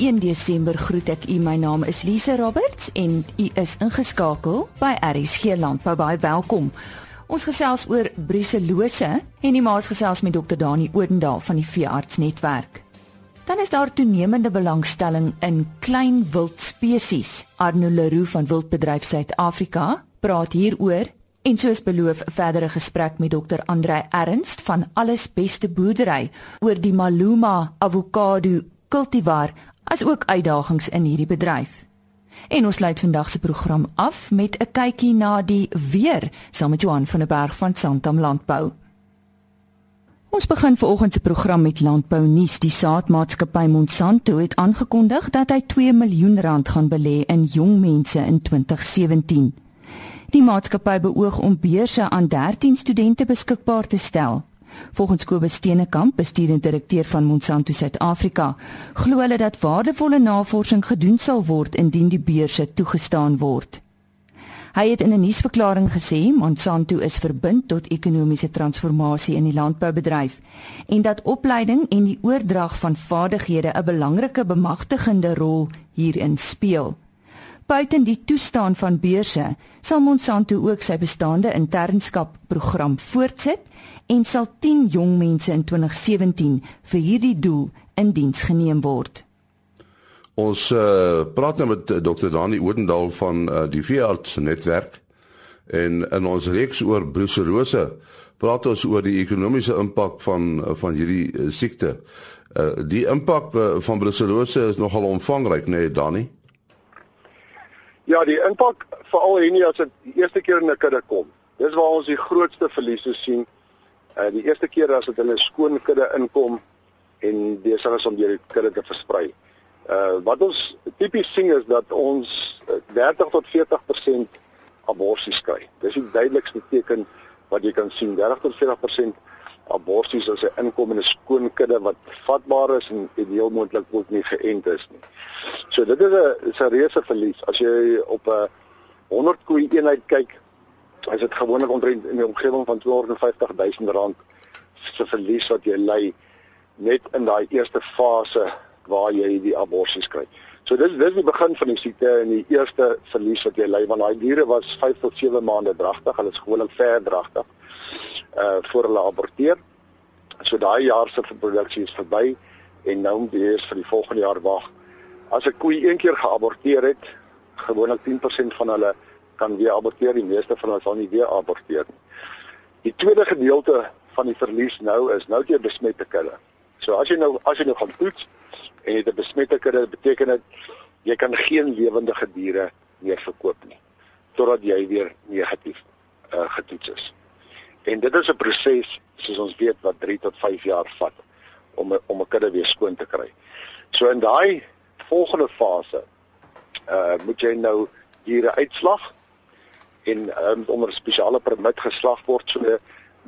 1 Desember groet ek u. My naam is Lise Roberts en u is ingeskakel by RSG Landbou. Baie welkom. Ons gesels oor bruselose en die maas gesels met Dr. Dani Odendaal van die Veeartsnetwerk. Dan is daar toenemende belangstelling in klein wildspesies. Arno Leroux van Wildbedryf Suid-Afrika praat hieroor En soos beloof, verdere gesprek met dokter Andrei Ernst van Alles Beste Boerdery oor die Maluma avokado kultivar as ook uitdagings in hierdie bedryf. En ons sluit vandag se program af met 'n kykie na die weer saam met Johan van der Berg van Santam Landbou. Ons begin vanoggend se program met landbou nuus. Die saadmaatskappy Monsanto het aangekondig dat hy 2 miljoen rand gaan belê in jong mense in 2017. Die maatskappy beoog om beurse aan 13 studente beskikbaar te stel. Volgens Kobus Steenekamp, bestuurende direkteur van Monsanto Suid-Afrika, glo hulle dat waardevolle navorsing gedoen sal word indien die beurse toegestaan word. Hy het in 'n nuusverklaring gesê Monsanto is verbind tot ekonomiese transformasie in die landboubedryf en dat opleiding en die oordrag van vaardighede 'n belangrike bemagtigende rol hierin speel. Buiten die toestaan van beurse, sal Monsanto ook sy bestaande internskap program voortsit en sal 10 jong mense in 2017 vir hierdie doel in diens geneem word. Ons uh, praat nou met uh, Dr. Dani Odendaal van uh, die Veearts netwerk en in ons reeks oor brucellose praat ons oor die ekonomiese impak van van hierdie uh, siekte. Uh, die impak uh, van brucellose is nogal omvangryk, nee Dani. Ja, die impak veral hierdie as dit die eerste keer in 'n kudde kom. Dis waar ons die grootste verliese sien. Uh die eerste keer as dit in 'n skoon kudde inkom en besig is om deur die kudde te versprei. Uh wat ons tipies sien is dat ons 30 uh, tot 40% aborsies kry. Dis die duidelikste teken wat jy kan sien. 30 tot 40% aborsies as 'n inkomende skoon kudde wat vatbaar is en ideaal moontlik ook nie geënt is nie. So dit is 'n is 'n reuse verlies. As jy op 'n 100 koei eenheid kyk, is dit gewoonlik omtrent in die omgewing van 250 000 rand se verlies wat jy ly net in daai eerste fase waar jy die aborsies kry. So dis dis die begin van die siekte en die eerste verlies wat jy ly want daai diere was 5 tot 7 maande dragtig, hulle is gewoonlik ver dragtig uh voor hulle aborteer. So daai jaar se produksie is verby en nou moet jy vir die volgende jaar wag. As 'n koei een keer geaborteer het, gewoonlik 10% van hulle kan weer aborteer, die meeste van hulle sal nie weer aborteer nie. Die tweede gedeelte van die verlies nou is nou jy besmette kudde. So as jy nou as jy nou gaan toets en jy het 'n besmette kudde, beteken dit jy kan geen lewendige diere meer verkoop nie totdat jy weer negatief uh, getoets is. En dit is 'n proses soos ons weet wat 3 tot 5 jaar vat om om 'n kudde weer skoon te kry. So in daai volgende fase uh moet jy nou diere uitslag en um, onder spesiale permit geslag word so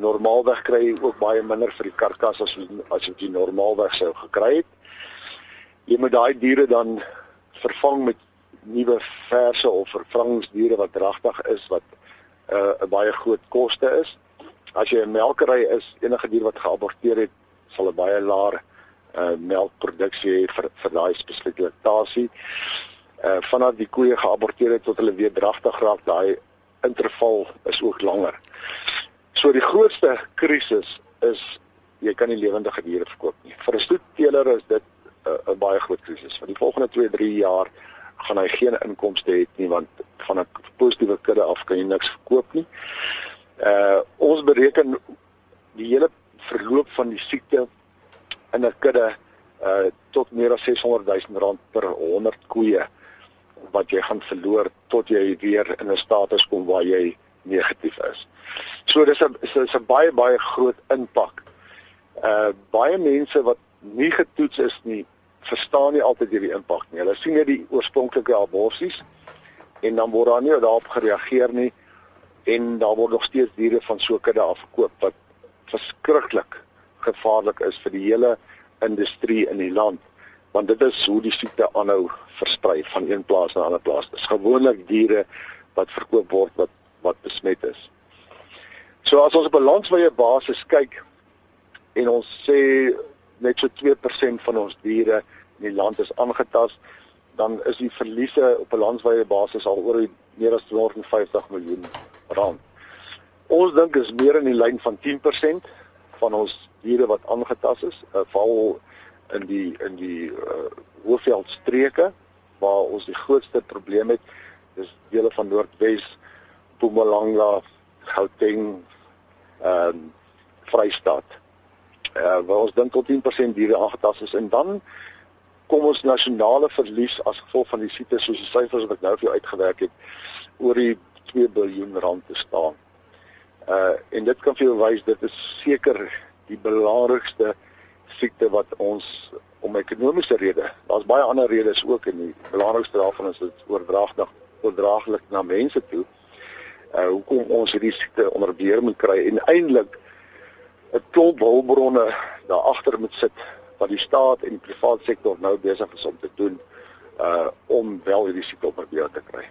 normaalweg kry jy ook baie minder vir die karkas as as jy normaalweg sou gekry het. Jy moet daai diere dan vervang met nuwe verse of vervangingsdiere wat dragtig is wat 'n uh, baie groot koste is as jy 'n melkery is, enige dier wat geaborteer het, sal 'n baie laer uh melkproduksie hê vir vir daai spesifieke laktasie. Uh vanaf die koeie geaborteer het tot hulle weer dragtig raak, daai interval is ook langer. So die grootste krisis is jy kan nie lewendige diere verkoop nie. Vir 'n stoetteler is dit 'n uh, baie groot krisis. Vir die volgende 2-3 jaar gaan hy geen inkomste hê nie want van 'n positiewe kudde af kan jy niks verkoop nie. Uh ons bereken die hele verloop van die siekte in 'n kudde uh tot meer as 600 000 rand per 100 koeie wat jy gaan verloor tot jy weer in 'n status kom waar jy negatief is. So dis 'n dis 'n baie baie groot impak. Uh baie mense wat nie getoets is nie, verstaan nie altyd hierdie impak nie. Hulle sien net die oorspronklike aborsies en dan word daar nie daarop gereageer nie en daar word nog steeds diere van so 'n kudde afgekoop wat verskriklik gevaarlik is vir die hele industrie in die land want dit is hoe die siekte aanhou versprei van een plaas na 'n ander plaas. Dit is gewoonlik diere wat verkoop word wat wat besmet is. So as ons op 'n landwyse basis kyk en ons sê net so 2% van ons diere in die land is aangetast, dan is die verliese op 'n landwyse basis al oor meer as 250 miljoen rand. Ons dink is meer in die lyn van 10% van ons diere wat aangetast is, uh, val in die in die uh, hoofveldstreke waar ons die grootste probleem het. Dis dele van Noordwes, Mpumalanga, Gauteng, ehm um, Vrystaat. Uh waar ons dink tot 10% diere aangetast is en dan kom ons nasionale verlies as gevolg van die siekte soos die syfers wat ek nou vir jou uitgewerk het oor die 2 miljard rand te staan. Uh en dit kan vir jou wys dit is seker die belangrikste siekte wat ons om ekonomiese redes. Daar's baie ander redes ook en die belangrikste daarvan is dit oordraaglik oordraaglik na mense toe. Uh hoekom ons hierdie siekte onder beheer moet kry en eintlik 'n klomp hulpbronne daar agter moet sit wat die staat en die private sektor nou besig is om te doen uh om wel hierdie siekte onder beheer te kry.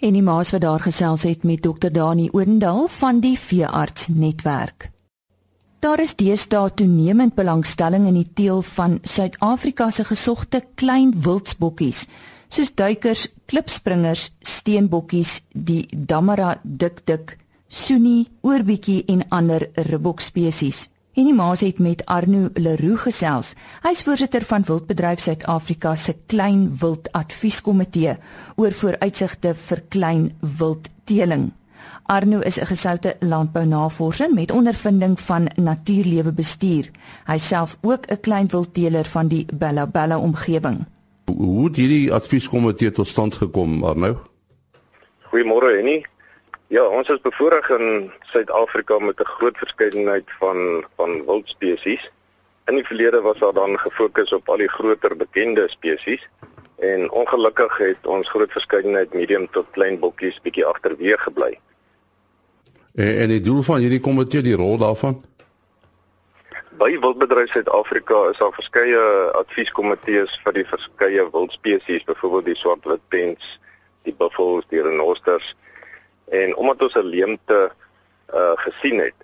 En die maas wat daar gesels het met dokter Dani Oendal van die veearts netwerk. Daar is deesdae toenemend belangstelling in die teel van Suid-Afrika se gesogte klein wildsbokkies, soos duikers, klipspringers, steenbokkies, die Damara dikdik, Soenie, oorbietjie en ander ribbok spesies. En die maas het met Arno Leroux gesels. Hy's voorsitter van Wildbedryf Suid-Afrika se Klein Wild Advieskomitee oor vooruitsigte vir klein wildteeling. Arno is 'n gesoute landbounavorser met ondervinding van natuurlewe bestuur. Hy self ook 'n klein wildteeler van die Bella Bella omgewing. Hoe het hierdie advieskomitee tot stand gekom, Arno? Goeiemôre, Henny. Ja, ons is bevoorreg in Suid-Afrika met 'n groot verskeidenheid van van wildspesies. In die verlede was daar dan gefokus op al die groter bekende spesies en ongelukkig het ons groot verskeidenheid medium tot klein bokkies bietjie agterweeg gebly. En en die doel van hierdie komitee, die rol daarvan? By Wildbedryf Suid-Afrika is daar verskeie advieskomitees vir die verskeie wildspesies, byvoorbeeld die swartwitpens, die buffels, die renosters En omdat ons 'n leemte uh gesien het,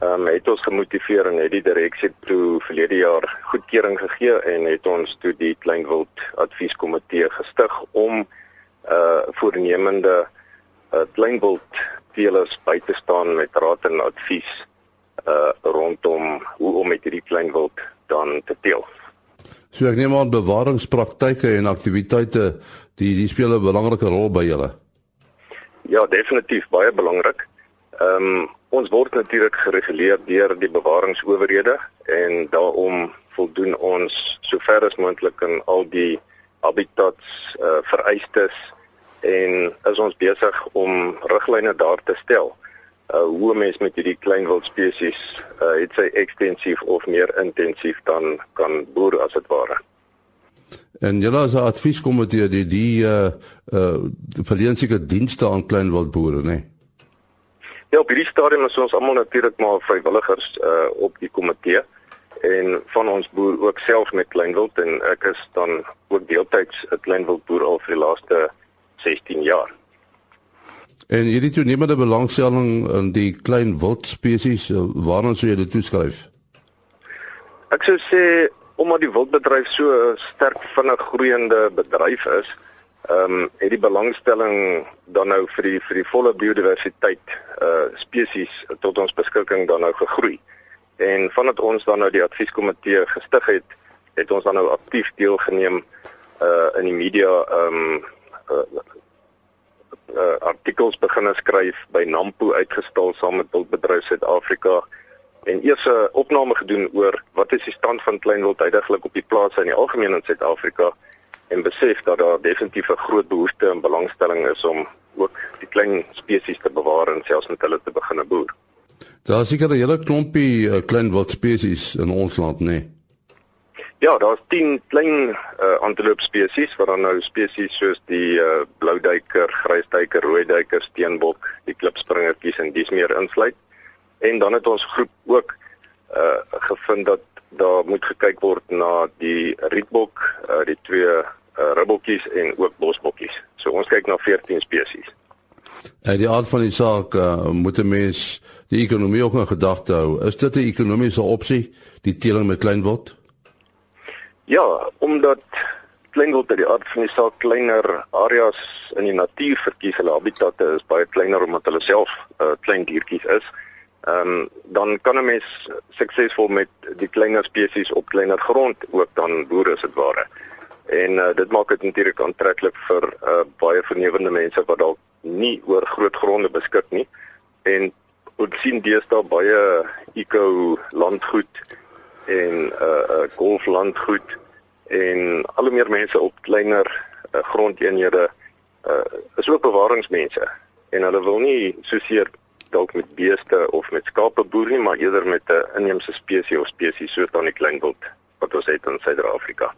ehm um, het ons gemotiveer en het die direksie toe verlede jaar goedkeuring gegee en het ons toe die kleinwild advieskomitee gestig om uh voornemende uh kleinwild teelers by te staan met raad en advies uh rondom hoe om met hierdie kleinwild dan te teel. So ek neem aan bewaringspraktyke en aktiwiteite die die speel 'n belangrike rol by julle. Ja, definitief baie belangrik. Ehm um, ons word natuurlik gereguleer deur die bewaringsowerhede en daarom voldoen ons sover as moontlik aan al die habitats uh, vereistes en is ons besig om riglyne daar te stel. Uh hoe mens met hierdie klein wildspesies uh het sy ekstensief of meer intensief dan kan boer as dit ware. En julle as 'n advieskomitee die die uh uh verleen seker dienste aan kleinwildboere, né? Nee? Ja, op hierdie stadium is ons almal natuurlik maar vrywilligers uh op die komitee en van ons boer ook self met kleinwild en ek is dan ook deeltyds 'n kleinwildboer al vir die laaste 16 jaar. En hierdie toenemende belangstelling in die klein wildspesies, waaraan sou jy dit toeskryf? Ek sou sê omdat die wildbedryf so 'n sterk vinnig groeiende bedryf is, ehm um, het die belangstelling dan nou vir die vir die volle biodiversiteit uh spesies tot ons beskikking dan nou gegroei. En vandat ons dan nou die advieskomitee gestig het, het ons dan nou aktief deelgeneem uh in die media ehm um, uh, uh artikels begin skryf by Nampo uitgestal saam met Wildbedryf Suid-Afrika en eers 'n opname gedoen oor wat is die stand van kleinwild heidaglik op die plase in die algemeen in Suid-Afrika en besef dat daar definitief 'n groot behoefte en belangstelling is om ook die klein spesies te bewaar en selfs met hulle te begin boer. Daar is seker 'n hele klompie uh, kleinwild spesies in ons land, nê? Nee. Ja, daar's 10 klein uh, antelope spesies wat dan nou spesies soos die uh, blouduiker, grysduiker, rooiduiker, steenbok, die klipspringertjies en dis meer insluit. En dan het ons groep ook uh gevind dat daar moet gekyk word na die rietbok, uh die twee uh, ribbokkies en ook bosbokkies. So ons kyk na 14 spesies. En die aard van die saak uh, moet 'n mens die ekonomie ook in gedagte hou. Is dit 'n ekonomiese opsie, die teeling met kleinwild? Ja, omdat kleinwild uit die aard van die saak kleiner areas in die natuur verkies, hulle habitatte is baie kleiner omdat hulle self uh, klein diertjies is. Ehm um, dan kan 'n mens suksesvol met die kleiner spesies op kleiner grond ook dan boere as dit ware. En uh, dit maak dit natuurlik aantreklik vir uh, baie vernuwende mense wat dalk nie oor groot gronde beskik nie. En ons sien deesdae baie eco landgoed en uh, uh golflandgoed en al hoe meer mense op kleiner uh, grondeenhede uh, is ook bewaringsmense en hulle wil nie soseer dalk met beeste of met skape boer nie maar eerder met 'n inheemse spesies of spesies soos dan die kleinwild wat ons het in Suid-Afrika.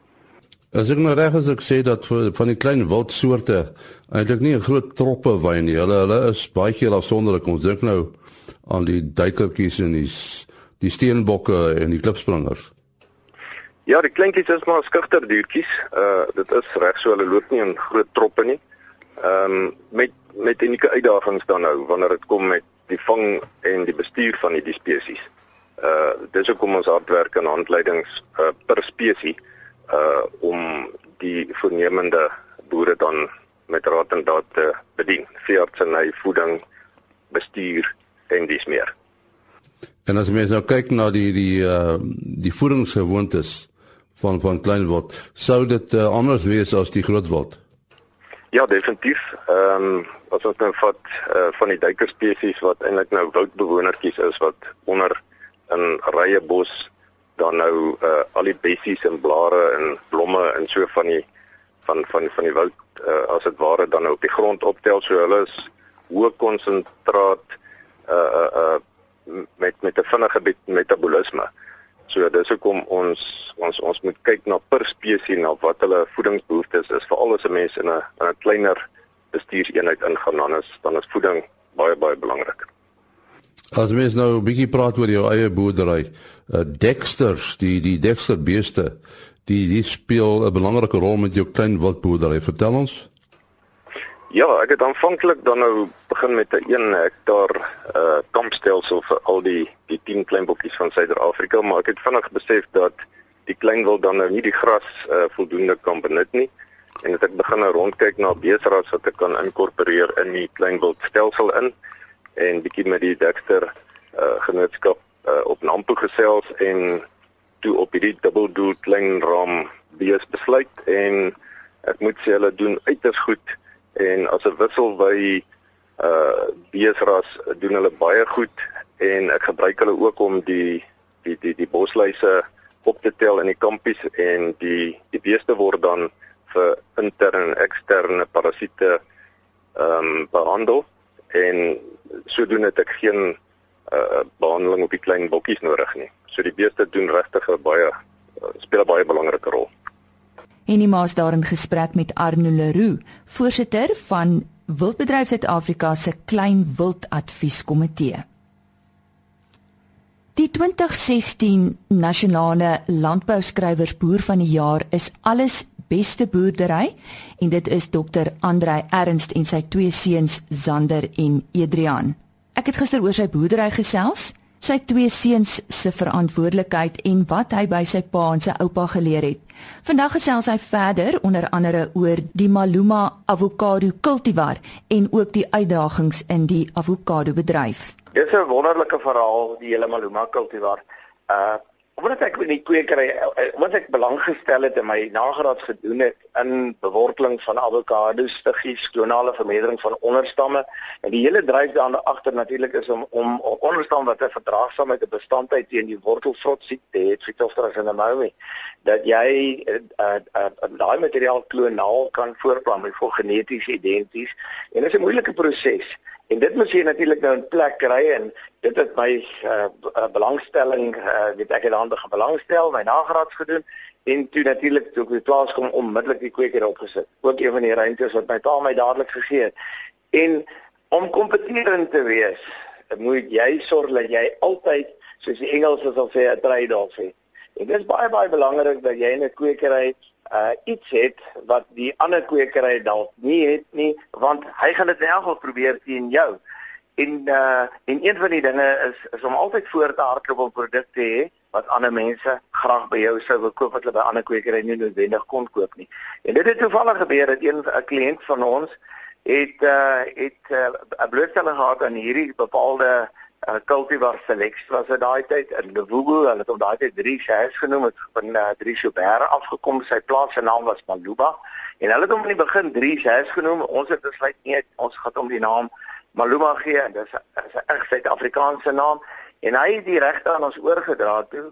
As ek nou reg is ek sê dat van die klein wildsoorte eintlik nie 'n groot troppe wyn nie. Hulle hulle is baie keer afsonderlik. Ons dink nou aan die duikertjies en die die steenbokke en die klipspringers. Ja, die kleintjies is maar skugter diertjies. Uh dit is reg so hulle loop nie in groot troppe nie. Ehm um, met met unieke uitdagings dan nou wanneer dit kom met die vang en die bestuur van hierdie spesies. Uh dis hoekom ons hard werk aan handleidings uh, per spesies uh om die voornemende boere dan met raad en daad te bedien. Veeartseny, voeding, bestuur en dis meer. En as mens nou kyk na die die uh die voedingsgewoontes van van kleinwild sou dit uh, anders wees as die grootwild. Ja, definitief. Ehm um, as ons nou vat uh, van die duikerspesies wat eintlik nou woudbewonertjies is wat onder in rye bos dan nou uh, al die bessies en blare en blomme en so van die van van van die woud uh, as dit ware dan nou op die grond optel so hulle is hoë konsentraat uh uh, uh met met 'n vinnige metabolisme. So dis hoekom ons ons ons moet kyk na per spesies na wat hulle voedingsbehoeftes is veral as 'n mens in 'n in 'n kleiner bestuurseenheid ingaan dan is dan is voeding baie baie belangrik. As mens nou 'n bietjie praat oor jou eie boerdery, uh, Dexters, die die Dexter beeste, die die speel 'n belangrike rol met jou klein wildboerdery. Vertel ons. Ja, ek het aanvanklik dan nou begin met 'n 1 hektaar uh kampstelsel vir al die die 10 klein bokkies van Suider-Afrika, maar ek het vinnig besef dat die klein wil dan nou nie die gras uh voldoende kan benut nie. En ek begin nou rondkyk na beesras wat ek kan inkorporeer in die klein wild stelsel in en bietjie met die Dexter uh genootskap uh op Nampo gesels en toe op hierdie dubbel doel klein ram bees besluit en ek moet sê hulle doen uiters goed en as 'n wissel by uh beesras doen hulle baie goed en ek gebruik hulle ook om die die die die bosluise op te tel in die kampies en die die beeste word dan vir interne en eksterne parasiete ehm um, behandel en sodoende het ek geen uh behandeling op die klein bokkies nodig nie. So die beeste doen regtig 'n baie uh, speel 'n baie belangrike rol. En die maas daarin gesprek met Arno Leroux, voorsitter van Wildbedryf Suid-Afrika se Klein Wild Advieskomitee. Die 2016 nasionale landbouskrywers boer van die jaar is alles beste boerdery en dit is Dr. Andrei Ernst en sy twee seuns Zander en Adrian. Ek het gister oor sy boerdery gesels sy twee seuns se verantwoordelikheid en wat hy by sy pa en sy oupa geleer het. Vandag gesels hy verder onder andere oor die Maluma avokado kultivar en ook die uitdagings in die avokado bedryf. Dit is 'n wonderlike verhaal die hele Maluma kultivar. Uh omdat ek in die kwekery wat ek belang gestel het in my nagraads gedoen het in beworteling van avokado stiggies, klonale vermeerdering van onderstamme en die hele dryf daarna agter natuurlik is om om onderstam wat 'n verdraagsaamheid en bestandheid teen die wortelvrot siekte het, Phytophthora cinnamomum, dat jy uh, uh, uh, daai materiaal klonaal kan voortplant met vol geneties identies en dit is 'n moeilike proses. En dit moet jy natuurlik nou in plek kry en dit het my uh, belangstelling uh, weet ek het ander gebelangstel, my nagraads gedoen en toe natuurlik toe ek by plaas kom onmiddellik die kweker opgesit. Ook een van die ruimtes wat my pa my dadelik gegee het. En om kompeterend te wees, moet jy sorg dat jy altyd soos die Engels sal sê 'n trade-off het. En dit is baie baie belangrik dat jy in 'n kwekery uh iets het wat die ander kwekery dalk nie het nie want hy gaan dit in elk geval probeer teen jou. En uh en een van die dinge is is om altyd voor te hardloop op produkte hê wat ander mense graag by jou sou wil koop wat hulle by ander kwekery nie noodwendig kon koop nie. En dit het toevallig gebeur dat een 'n kliënt van ons het uh het 'n uh, blootstelling gehad aan hierdie bepaalde uh, cultivar select was dit daai tyd in Levugo, hulle het hom daai tyd 3 shares genoem, het van uh, 3 Joubert afgekom, sy plaas se naam was Maluba. En hulle het hom in die begin 3 shares genoem. Ons het besluit nee, ons gaan hom die naam Maluba gee. En dis is 'n reg Suid-Afrikaanse naam. En hy het die regte aan ons oorgedra toe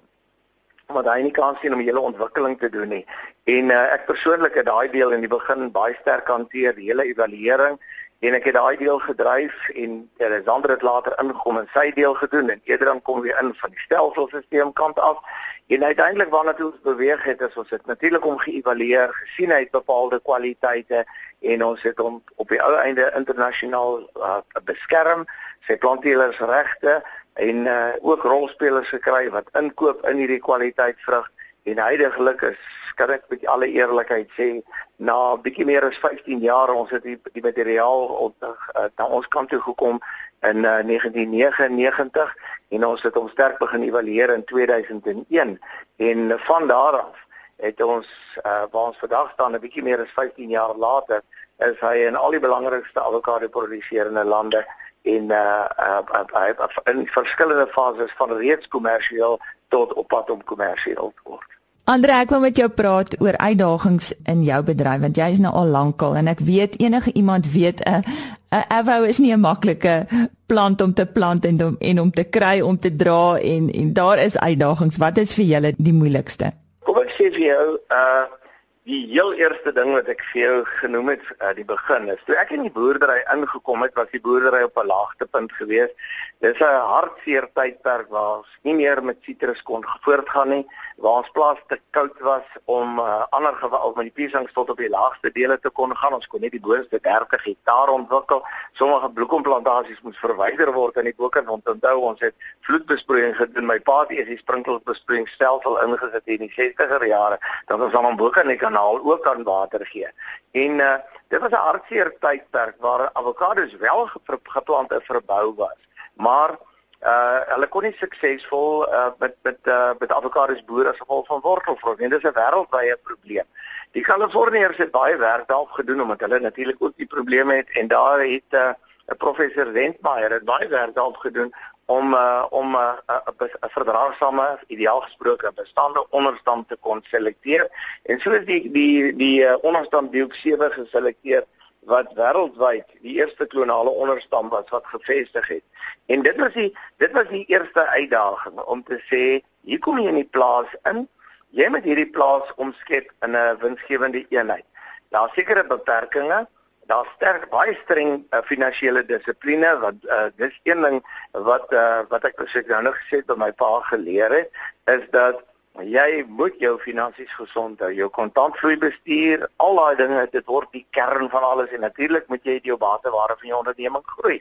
omdat hy nie kans sien om 'n hele ontwikkeling te doen nie. En uh, ek persoonlik het daai deel in die begin baie sterk hanteer, die hele evaluering en ek het daai deel gedryf en Alexander het later ingekom en sy deel gedoen en eerder dan kom weer in van die stelselstelsel kant af. En uiteindelik waarna toe ons beweeg het is ons het natuurlik om geëvalueer gesien hy het bepaalde kwaliteite en ons het hom op die ou einde internasionaal uh, beskerm sy planteelersregte en uh, ook rolspelers gekry wat inkoop in hierdie kwaliteitsvrug en heidaglik is kan ek met alle eerlikheid sê na bietjie meer as 15 jaar ons het die, die materiaal op uh, na ons kant toe gekom in uh, 1999 en ons het hom sterk begin evalueer in 2001 en van daar af het ons uh, waar ons vandag staan 'n bietjie meer as 15 jaar later is hy in al die belangrikste avokado produseerende lande en uh, uh, uh, uh, in verskillende fases van reeds kommersieel tot op pad om kommersieel te word. Andre, ek wil met jou praat oor uitdagings in jou bedryf want jy is nou al lankal en ek weet enige iemand weet 'n 'n avo is nie 'n maklike plant om te plant en om en om te kry om te dra en en daar is uitdagings. Wat is vir julle die moeilikste? Kom ek sê vir jou, uh Die heel eerste ding wat ek vir jou genoem het aan uh, die begin is, toe ek in die boerdery ingekom het, was die boerdery op 'n laagtepunt geweest. Dis 'n hartseer tydperk waar ons nie meer met sitrus kon voortgaan nie, waar ons plaas te koud was om uh, ander geval met die piesang tot op die laagste dele te kon gaan. Ons kon net die boonste 30 hektaar ontwikkel. Sommige bloekomplantasies moes verwyder word in die om te onthou ons het vloedbesproeiing gedoen. My pa het die sprinklerbesproeiingsstelsel ingesit in die 60er jare. Dan was ons aan bokant nie kan kanaal ook aan water gee. En uh dit was 'n hartseer tydperk waar avokado's wel geplant en verbou was. Maar uh hulle kon nie suksesvol uh met met uh met avokado's boer as gevolg van wortelvrot nie. Dit is 'n wêreldwye probleem. Die Kaliforniërs het baie werk daarop gedoen omdat hulle natuurlik ook die probleme het en daar het uh 'n professor Wendmeyer het baie werk daarop gedoen om uh, om 'n uh, 'n uh, verdraagsame ideaal gesproke bestaande onderstam te kon selekteer en so is die die die uh, onderstam diox 7 geselekteer wat wêreldwyd die eerste klonale onderstam was wat gevestig het. En dit was die dit was die eerste uitdaging om te sê hier kom jy in die plaas in. Jy moet hierdie plaas omskep in 'n winsgewende eenheid. Daar sekerre beperkings daar sterk baie streng uh, finansiële dissipline wat uh, dis een ding wat uh, wat ek presies nou nog gesê het by my pa geleer het is dat jy moet jou finansies gesond hou jou kontantvloei bestuur al daai dinge dit word die kern van alles en natuurlik moet jy die bateware van jou onderneming groei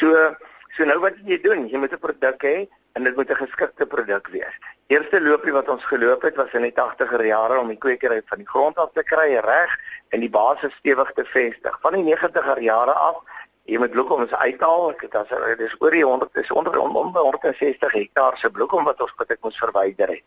so so nou wat jy doen jy moet 'n produk hê en dit moet 'n geskikte produk wees. Eerste loopie wat ons geloop het was in die 80er jare om die kwekery van die grond af te kry reg en die basis stewig te vestig. Van die 90er jare af, jy moet bloekoms uithaal. Dit is dit is oor die 100 is onder onder 160 hektaar se bloekom wat ons ek moes verwyder het.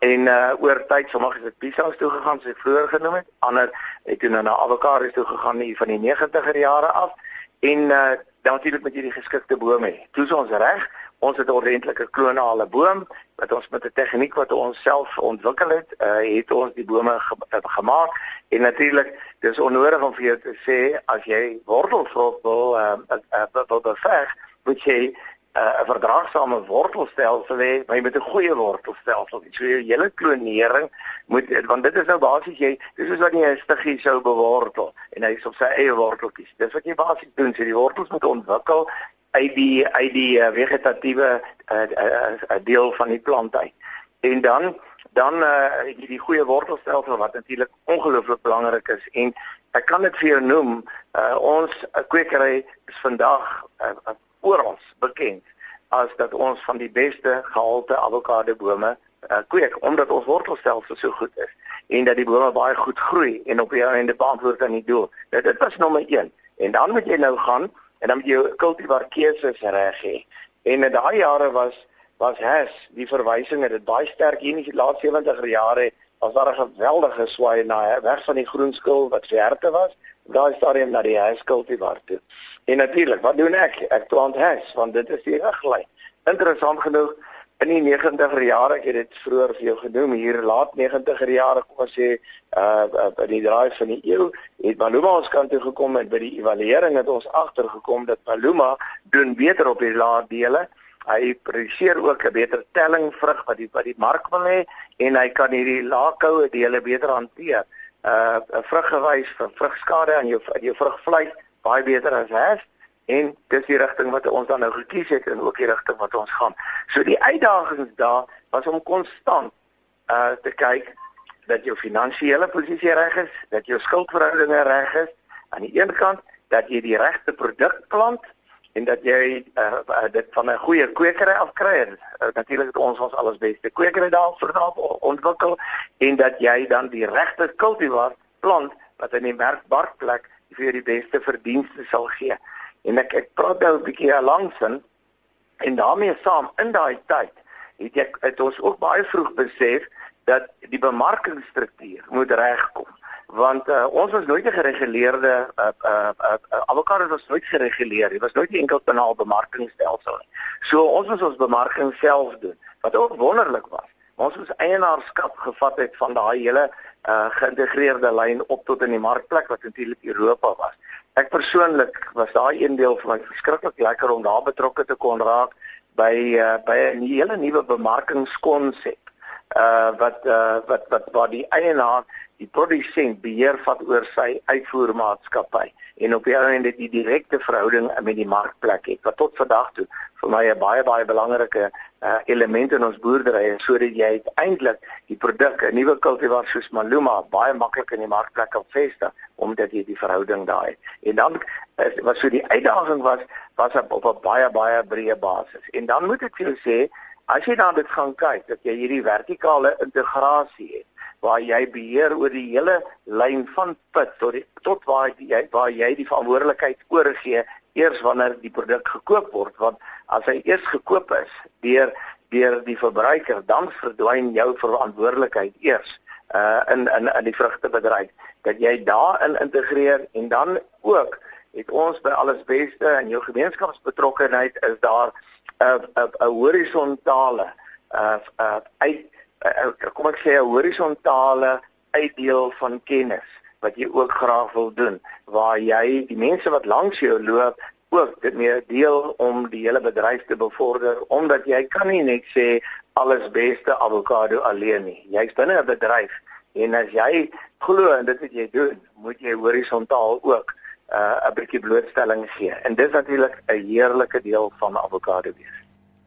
En uh oor tyd sommige het pisa's toe gegaan soos ek vroeër genoem het. Ander het toe na avokado's toe gegaan hier van die 90er jare af. En uh natuurlik met hierdie geskikte bome. Toe is ons reg Ons het 'n ordentlike klonale boom wat ons met 'n tegniek wat ons self ontwikkel het, uh, het ons die bome ge gemaak en natuurlik dis onnodig om vir jou te sê as jy wortelvrot wil uh, uh, wil beveg, moet jy 'n uh, verdraagsame wortelstelsel hê, maar jy moet 'n goeie wortelstelsel hê. So jou hele klonering moet want dit is nou basies jy dis soos wat jy 'n stiggie sou bewortel en hy is op sy eie worteltjies. Dis wat jy basies doen, so die wortels moet ontwikkel uit die uit die uh, vegetatiewe uh, uh, uh, deel van die plant uit. En dan dan uh, die, die goeie wortelstelsel wat natuurlik ongelooflik belangrik is en ek kan dit vir jou noem, uh, ons kwekery is vandag uh, uh, oral bekend as dat ons van die beste gehalte avokado bome uh, kweek omdat ons wortelstelsel so goed is en dat die bome baie goed groei en op die einde beantwoord aan die doel. Dit, dit was nommer 1. En dan moet jy nou gaan en dan moet jy kultivar keuses reg hê. En in daai jare was was HES die verwysing het dit baie sterk hier in die laaste 70er jare was daar 'n geweldige swaai na weg van die groen skil wat verte was daai stadium na die HES kultivar toe en natuurlik wat doen ek? Ek plant HES want dit is die riglyn. Interessant genoeg in die 90er jare ek het dit vroeër vir jou genoem hier laat 90er jare kom ons sê uh by die draai van die eeu het Maluma ons kant toe gekom en by die evaluering het ons agtergekom dat Maluma doen beter op die laat dele hy produseer ook 'n beter telling vrug wat die wat die mark wil hê en hy kan hierdie laagkoue dele beter hanteer. Uh 'n vruggewys vir vrugskade aan jou jou vrugvleis baie beter as hash en dis die rigting wat ons dan nou gekies het en ook die rigting wat ons gaan. So die uitdagings daar was om konstant uh te kyk dat jou finansiële posisie reg is, dat jou skuldverhoudinge reg is aan die een kant dat jy die regte produk plant en dat jy uh, uh dit van 'n goeie kwekery af kry. Uh, Natuurlik het ons ons alles beste kwekery daar verdaag ontwikkel en dat jy dan die regte kultivar plant wat in die markplek vir die beste verdienste sal gee. En ek ek praat nou 'n bietjie langsin en daarmee saam in daai tyd het ek het ons ook baie vroeg besef dat die bemarkingsstruktuur moet regkom want uh, ons was nooit 'n gereguleerde uh, uh, uh, uh, avokado was nooit gereguleer. Dit was nooit 'n enkel kanaal bemarkingsstelsel nie. So ons moes ons bemarking self doen wat ook wonderlik was. Ons moes eienaarskap gevat het van daai hele uh, geïntegreerde lyn op tot in die markplek wat natuurlik Europa was. Ek persoonlik was daai een deel vir my verskriklik lekker om daar betrokke te kon raak by uh, by 'n hele nuwe bemarkingskonsep. Uh wat uh wat wat waar die eienaar die produsent beheer vat oor sy uitvoermaatskappy en op die ou end dit die direkte verhouding met die markplek het wat tot vandag toe vir my 'n baie baie belangrike uh, element in ons boerdery is sodat jy uiteindelik die produk 'n nuwe kultivar soos Maluma baie maklik in die markplek kan vestig omdat jy die verhouding daai. En dan is wat so die uitdaging was was op, op 'n baie baie breë basis. En dan moet ek vir jou sê as jy dan dit gaan kyk dat jy hierdie vertikale integrasie het waar jy beheer oor die hele lyn van pit tot die, tot waar jy waar jy die verantwoordelikheid oorgee eers wanneer die produk gekoop word want as hy eers gekoop is deur deur die verbruiker dan verdwyn jou verantwoordelikheid eers uh in in in die vrugtebedryf dat jy daarin integreer en dan ook het ons by alles beste in jou gemeenskapsbetrokkenheid is daar 'n 'n 'n horisontale uh uh uit uh, kom ek sê 'n horisontale uitdeel van kennis wat jy ook graag wil doen waar jy die mense wat langs jou loop ook dit meer deel om die hele bedryf te bevorder omdat jy kan nie net sê alles beste avokado alleen nie. Jy's binne 'n bedryf en as jy glo en dit wat jy doen moet jy horisontaal ook uh, 'n uh, bietjie blootstelling gee. En dit is natuurlik 'n heerlike deel van avokado wees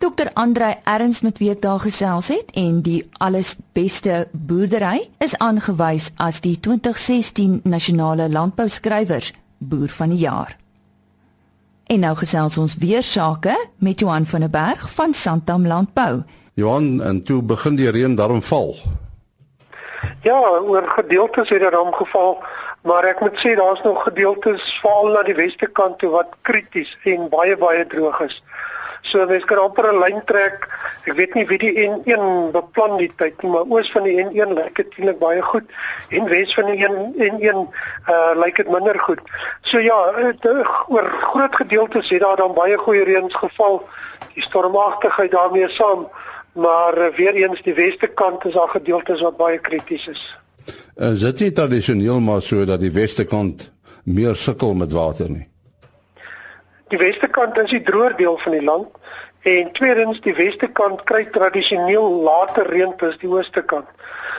Dr. Andrei Erns met wie ek daar gesels het en die alles beste boerdery is aangewys as die 2016 nasionale landbouskrywers boer van die jaar. En nou gesels ons weer sake met Johan van der Berg van Santam Landbou. Johan, en toe begin die reën daarom val. Ja, oor gedeeltes het dit dan geval, maar ek moet sê daar's nog gedeeltes veral na die weste kant toe wat krities en baie baie droog is. So mens kan amper 'n lyn trek. Ek weet nie wie die N1 beplan die tyd nie, maar oos van die N1 lyk dit eintlik baie goed en wes van die N1 uh lyk dit minder goed. So ja, het, oor groot gedeeltes het daar dan baie goeie reëns geval. Die stormagtigheid daarmee saam, maar uh, weer eens die weste kant is daar gedeeltes wat baie krities is. Is dit nie tradisioneel maar so dat die weste kant meer sukkel met water nie? Die weste kant is die droër deel van die land en tweedens die weste kant kry tradisioneel later reën as die ooste kant.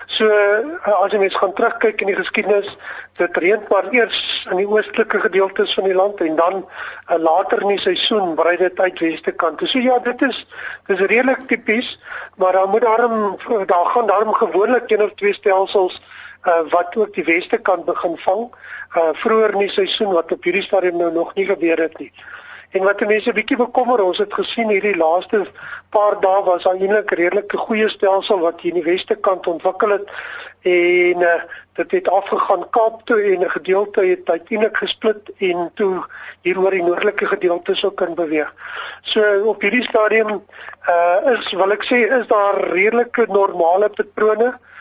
So eh, as jy mens gaan terugkyk in die geskiedenis, dit reën maar eers in die oostelike gedeeltes van die land en dan uh, later in die seisoen brei dit uit weste kant. So ja, dit is dis redelik tipies, maar dan moet daarom daar gaan daarom gewoonlik een of twee stelsels uh, wat ook die weste kant begin vang uh, vroeër in die seisoen wat op hierdie stadium nou nog nie gebeur het nie. En wat mense 'n bietjie bekommer, ons het gesien hierdie laaste paar dae was daar eintlik redelike goeie stelsel wat hier in die weste kant ontwikkel het en uh, dit het afgegaan Kaap toe en 'n gedeelte het uiteindelik gesplit en toe hier oor die noordelike gedeelte sou kan beweeg. So op hierdie stadium uh is wil ek sê is daar redelike normale patrone uh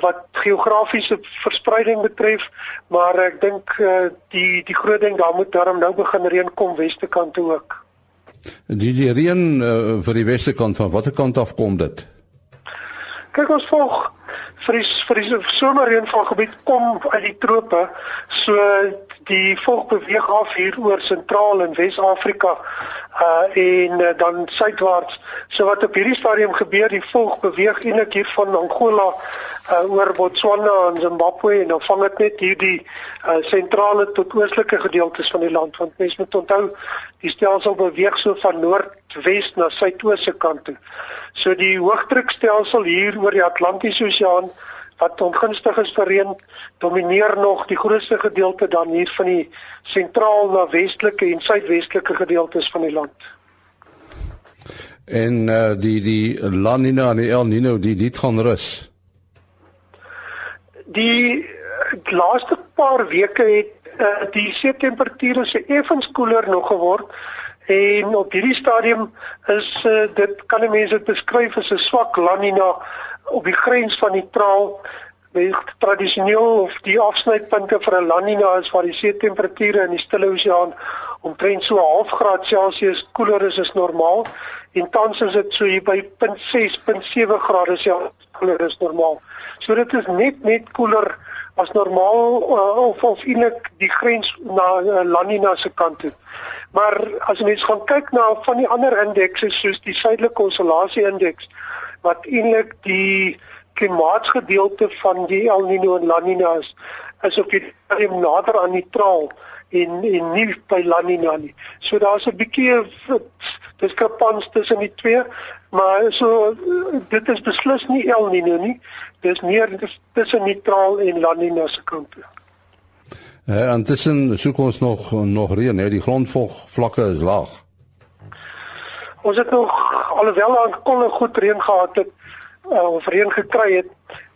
wat geografiese verspreiding betref, maar ek dink uh die die groot ding daar moet daarom nou begin reën kom weste kant toe ook. Die die reën uh, vir die weste kant van watter kant af kom dit? Kyk ons volg vir die vir die somerreënval gebied kom uit die trope. So die volk beweeg af hier oor sentraal en Wes-Afrika uh en uh, dan suidwaarts. So wat op hierdie stadium gebeur, die volk beweeg eintlik hier van Angola uh oor Botswana en Zimbabwe en dan vang dit net hierdie uh sentrale tot oostelike gedeeltes van die land want mens moet onthou die stelsel beweeg so van noordwes na suidoos se kant toe. So die hoëdrukstelsel hier oor die Atlantiese Oseaan wat ongunstig is vir reën domineer nog die grootste gedeelte dan hier van die sentraal na westelike en suidwestelike gedeeltes van die land. En uh, die die La Nina en die El Nino die dit gaan rus. Die laaste paar weke het uh, die see temperature se effens koeler nog geword en op hierdie stadium is uh, dit kan die mense beskryf as 'n swak La Nina op die grens van neutraal met tradisioneel of die afsnypunte vir 'n La Nina is waar die see temperature in die Stille Oseaan omtrent so 'n half graad Celsius koeler is as normaal en tans is dit so hier by 0.6 0.7 grade Celsius koeler is normaal. So dit is net net koeler as normaal uh, of of eintlik die grens na uh, La Nina se kant toe. Maar as mens gaan kyk na van die ander indekse soos die suidelike konsolasie indeks wat eintlik die klimaatsgedeelte van die El Niño en La Niña is, is op die stadium nader aan neutraal en en nie by La Niña nie. So daar's 'n bietjie diskrepans tussen die twee, maar so dit is beslis nie El Niño nie. Dis meer tussen neutraal en La Niña se kant. Ja, en tussen soek ons nog nog reën, hè, die grondvlagte is laag. Ons het nog alhoewel aan kolle goed reën gehad het, uh, of reën gekry het,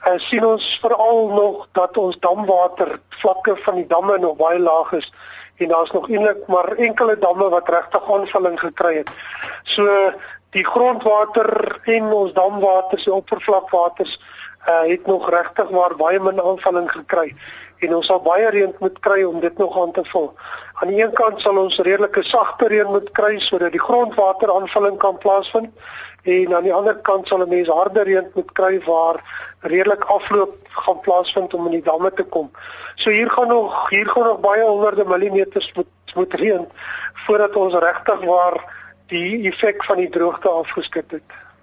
uh, sien ons veral nog dat ons damwater vlakke van die damme nog baie laag is en daar's nog eintlik maar enkele damme wat regtig aanvulling gekry het. So die grondwater en ons damwater se oppervlakwaters uh, het nog regtig maar baie min aanvulling gekry en ons sal baie reën moet kry om dit nog aan te vul. Aan die een kant sal ons redelike sagte reën moet kry sodat die grondwater aanvulling kan plaasvind en aan die ander kant sal 'n mens harde reën moet kry waar redelik afloop gaan plaasvind om in die damme te kom. So hier gaan nog hier gaan nog baie honderde millimeters moet moet reën voordat ons regtig waar die effek van die droogte afgeskit het.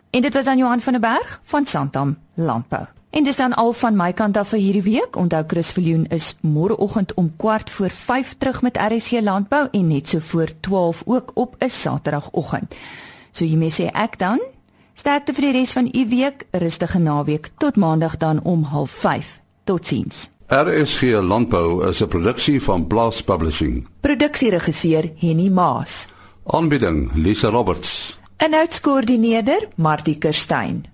En dit was aan Johan van der Berg van Santam Landbou. En dis dan al van my kant af vir hierdie week. Onthou Chris Viljoen is môreoggend om kwart voor 5 terug met RSC Landbou en net so voor 12 ook op 'n Saterdagoggend. So jy mes sê ek dan sterkte vir die res van u week, rustige naweek tot maandag dan om 05:30. Totsiens. RSG Landbou is 'n produksie van Blast Publishing. Produksieregisseur Henny Maas. Aanbieding Lisa Roberts. En uitskoördineerder Martie Kerstyn.